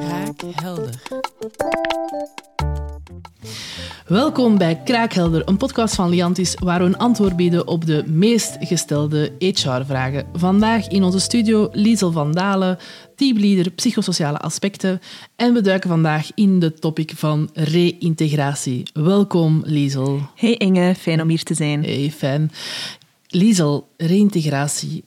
Kraakhelder. Welkom bij Kraakhelder, een podcast van Liantis waar we een antwoord bieden op de meest gestelde HR-vragen. Vandaag in onze studio Liesel van Dalen, teamleader psychosociale aspecten. En we duiken vandaag in de topic van reïntegratie. Welkom Liesel. Hey Inge, fijn om hier te zijn. Hey, fijn. Liesel, reïntegratie.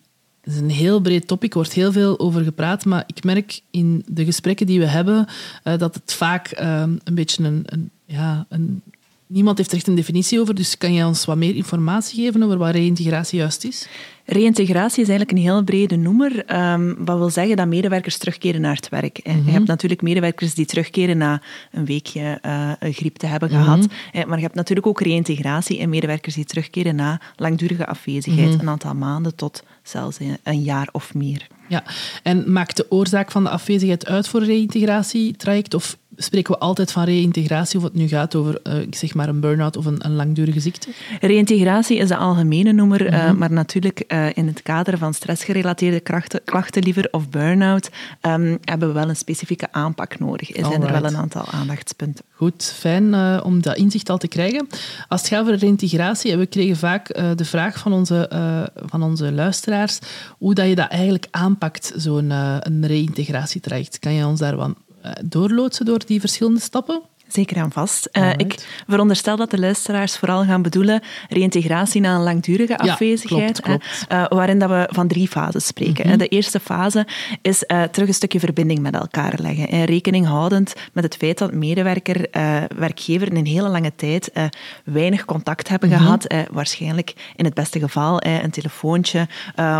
Het is een heel breed topic, er wordt heel veel over gepraat, maar ik merk in de gesprekken die we hebben uh, dat het vaak uh, een beetje een, een, ja, een... Niemand heeft er echt een definitie over, dus kan je ons wat meer informatie geven over wat reïntegratie juist is? Reïntegratie is eigenlijk een heel brede noemer. Um, wat wil zeggen dat medewerkers terugkeren naar het werk. Mm -hmm. Je hebt natuurlijk medewerkers die terugkeren na een weekje uh, een griep te hebben gehad. Mm -hmm. Maar je hebt natuurlijk ook reïntegratie en medewerkers die terugkeren na langdurige afwezigheid. Mm -hmm. Een aantal maanden tot zelfs een jaar of meer. Ja, en maakt de oorzaak van de afwezigheid uit voor een reïntegratietraject? Of spreken we altijd van reïntegratie of het nu gaat over uh, ik zeg maar een burn-out of een, een, langdurige ziekte? Reïntegratie is de algemene noemer, uh, maar natuurlijk uh, in het kader van stressgerelateerde klachten, klachten liever of burn-out um, hebben we wel een specifieke aanpak nodig. Er zijn er wel een aantal aandachtspunten. Goed, fijn uh, om dat inzicht al te krijgen. Als het gaat over reintegratie, we kregen vaak uh, de vraag van onze, van onze luisteraars hoe dat je dat eigenlijk aanpakt, zo'n een reïntegratietraject. Kan je ons daar wat doorloodsen door die verschillende stappen? Zeker aan vast. Uh, ik veronderstel dat de luisteraars vooral gaan bedoelen reïntegratie na een langdurige afwezigheid, ja, klopt, klopt. Uh, waarin dat we van drie fases spreken. Mm -hmm. De eerste fase is uh, terug een stukje verbinding met elkaar leggen. En rekening houdend met het feit dat medewerker, werkgever in een hele lange tijd weinig contact hebben mm -hmm. gehad. waarschijnlijk in het beste geval een telefoontje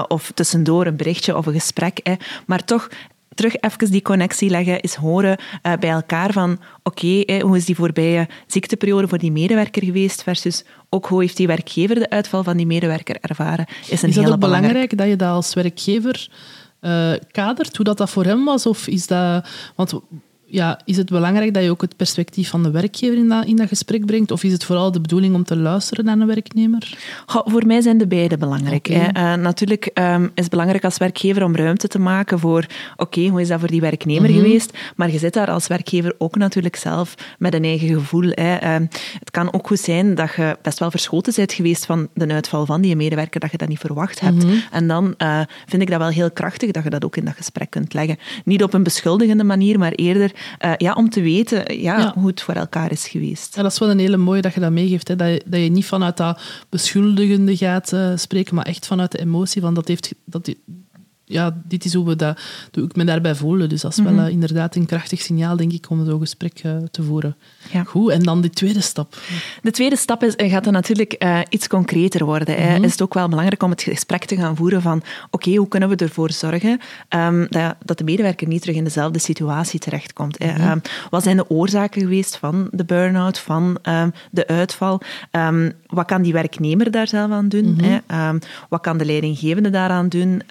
of tussendoor een berichtje of een gesprek. maar toch terug even die connectie leggen, is horen uh, bij elkaar van oké, okay, hoe is die voorbije ziekteperiode voor die medewerker geweest versus ook hoe heeft die werkgever de uitval van die medewerker ervaren, is een is dat hele ook belangrijk dat je dat als werkgever uh, kadert, hoe dat, dat voor hem was? Of is dat... Want ja, is het belangrijk dat je ook het perspectief van de werkgever in dat, in dat gesprek brengt? Of is het vooral de bedoeling om te luisteren naar een werknemer? Goh, voor mij zijn de beide belangrijk. Okay. Uh, natuurlijk um, is het belangrijk als werkgever om ruimte te maken voor oké, okay, hoe is dat voor die werknemer mm -hmm. geweest? Maar je zit daar als werkgever ook natuurlijk zelf met een eigen gevoel. Hè. Uh, het kan ook goed zijn dat je best wel verschoten bent geweest van de uitval van die medewerker, dat je dat niet verwacht hebt. Mm -hmm. En dan uh, vind ik dat wel heel krachtig dat je dat ook in dat gesprek kunt leggen. Niet op een beschuldigende manier, maar eerder uh, ja, om te weten ja, ja, hoe het voor elkaar is geweest. Ja, dat is wel een hele mooie dat je dat meegeeft. Hè? Dat, je, dat je niet vanuit dat beschuldigende gaat uh, spreken, maar echt vanuit de emotie van dat heeft... Dat, ja, dit is hoe we dat, hoe ik me daarbij voelen. Dus dat is wel mm -hmm. uh, inderdaad een krachtig signaal, denk ik, om zo'n gesprek uh, te voeren. Ja. Goed, en dan de tweede stap. De tweede stap is, gaat dan natuurlijk uh, iets concreter worden. Mm -hmm. Is het ook wel belangrijk om het gesprek te gaan voeren van oké, okay, hoe kunnen we ervoor zorgen um, dat, dat de medewerker niet terug in dezelfde situatie terechtkomt. Mm -hmm. um, wat zijn de oorzaken geweest van de burn-out, van um, de uitval? wat kan die werknemer daar zelf aan doen? wat kan de leidinggevende daaraan doen?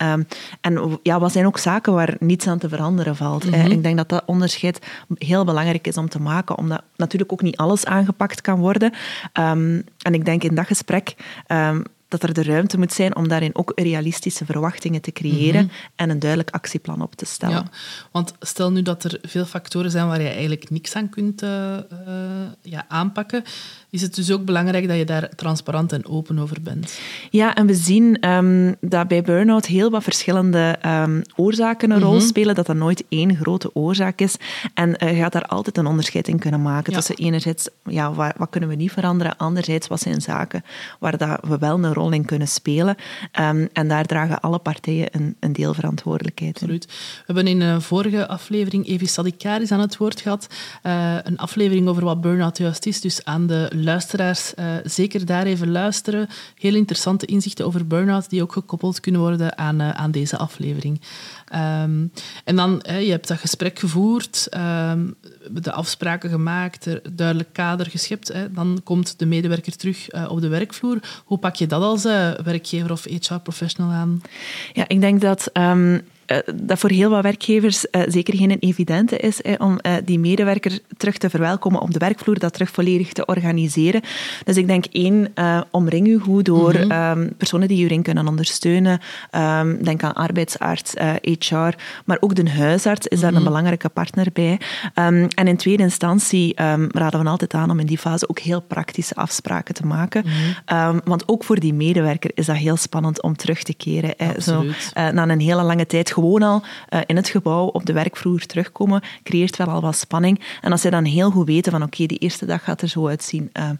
En ja, wat zijn ook zaken waar niets aan te veranderen valt? Mm -hmm. Ik denk dat dat onderscheid heel belangrijk is om te maken, omdat natuurlijk ook niet alles aangepakt kan worden. Um, en ik denk in dat gesprek um, dat er de ruimte moet zijn om daarin ook realistische verwachtingen te creëren mm -hmm. en een duidelijk actieplan op te stellen. Ja, want stel nu dat er veel factoren zijn waar je eigenlijk niks aan kunt uh, uh, ja, aanpakken, is het dus ook belangrijk dat je daar transparant en open over bent. Ja, en we zien um, dat bij burn-out heel wat verschillende um, oorzaken een rol mm -hmm. spelen, dat dat nooit één grote oorzaak is. En uh, je gaat daar altijd een onderscheid in kunnen maken ja. tussen enerzijds, ja, wat, wat, kunnen we niet veranderen, anderzijds, wat zijn zaken waar dat we wel een rol in kunnen spelen. Um, en daar dragen alle partijen een, een deel verantwoordelijkheid Absoluut. In. We hebben in een vorige aflevering Evi Sadikaris aan het woord gehad. Uh, een aflevering over wat burn-out juist is, dus aan de luisteraars uh, zeker daar even luisteren. Heel interessante inzichten over burn-out die ook gekoppeld kunnen worden aan, uh, aan deze aflevering. Um, en dan, hè, je hebt dat gesprek gevoerd, um, de afspraken gemaakt, duidelijk kader geschept. Dan komt de medewerker terug uh, op de werkvloer. Hoe pak je dat als werkgever of HR-professional aan? Ja, ik denk dat... Um dat voor heel wat werkgevers zeker geen evidente is om die medewerker terug te verwelkomen op de werkvloer, dat terug volledig te organiseren. Dus ik denk één, omring u goed door mhm. ehm, personen die je erin kunnen ondersteunen. Um, denk aan arbeidsarts, HR, maar ook de huisarts is daar een mhm. belangrijke partner bij. Um, en in tweede instantie raden we altijd aan om in die fase ook heel praktische afspraken te maken. Mm want ook voor die medewerker is dat heel spannend om terug te keren. Zo, na een hele lange tijd gewoon al uh, in het gebouw op de werkvloer terugkomen, creëert wel al wat spanning. En als zij dan heel goed weten van oké, okay, die eerste dag gaat er zo uitzien uh,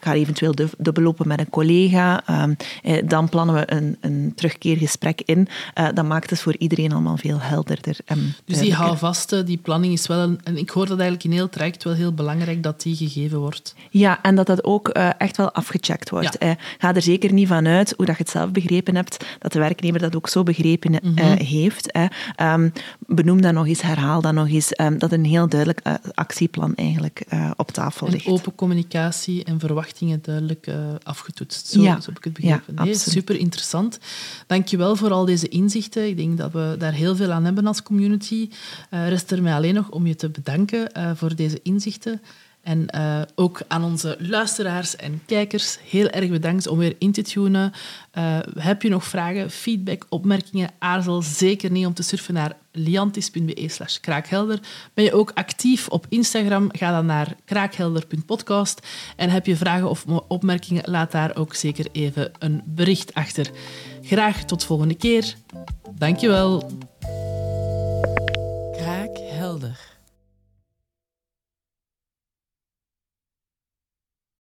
ga eventueel dubbellopen met een collega. Ehm, eh, dan plannen we een, een terugkeergesprek in. Uh, dat maakt het voor iedereen allemaal veel helderder. dus die houvaste, die planning is wel... Een, en ik hoor dat eigenlijk in heel traject wel heel belangrijk dat die gegeven wordt. Ja, en dat dat ook echt wel afgecheckt wordt. Ja. ga er zeker niet van uit, hoe dat je het zelf begrepen hebt, dat de werknemer dat ook zo begrepen mm -hmm. heeft. Um, benoem dat nog eens, herhaal dat nog eens. Um, dat een heel duidelijk actieplan eigenlijk op tafel ligt. En open communicatie en verwachting verwachtingen duidelijk uh, afgetoetst. Zo, ja. zo heb ik het begrepen. Ja, nee, super interessant. Dankjewel voor al deze inzichten. Ik denk dat we daar heel veel aan hebben als community. Uh, rest er mij alleen nog om je te bedanken uh, voor deze inzichten. En uh, ook aan onze luisteraars en kijkers heel erg bedankt om weer in te tunen. Uh, heb je nog vragen, feedback, opmerkingen? Aarzel zeker niet om te surfen naar liantis.be slash kraakhelder. Ben je ook actief op Instagram? Ga dan naar kraakhelder.podcast. En heb je vragen of opmerkingen? Laat daar ook zeker even een bericht achter. Graag tot volgende keer. Dankjewel.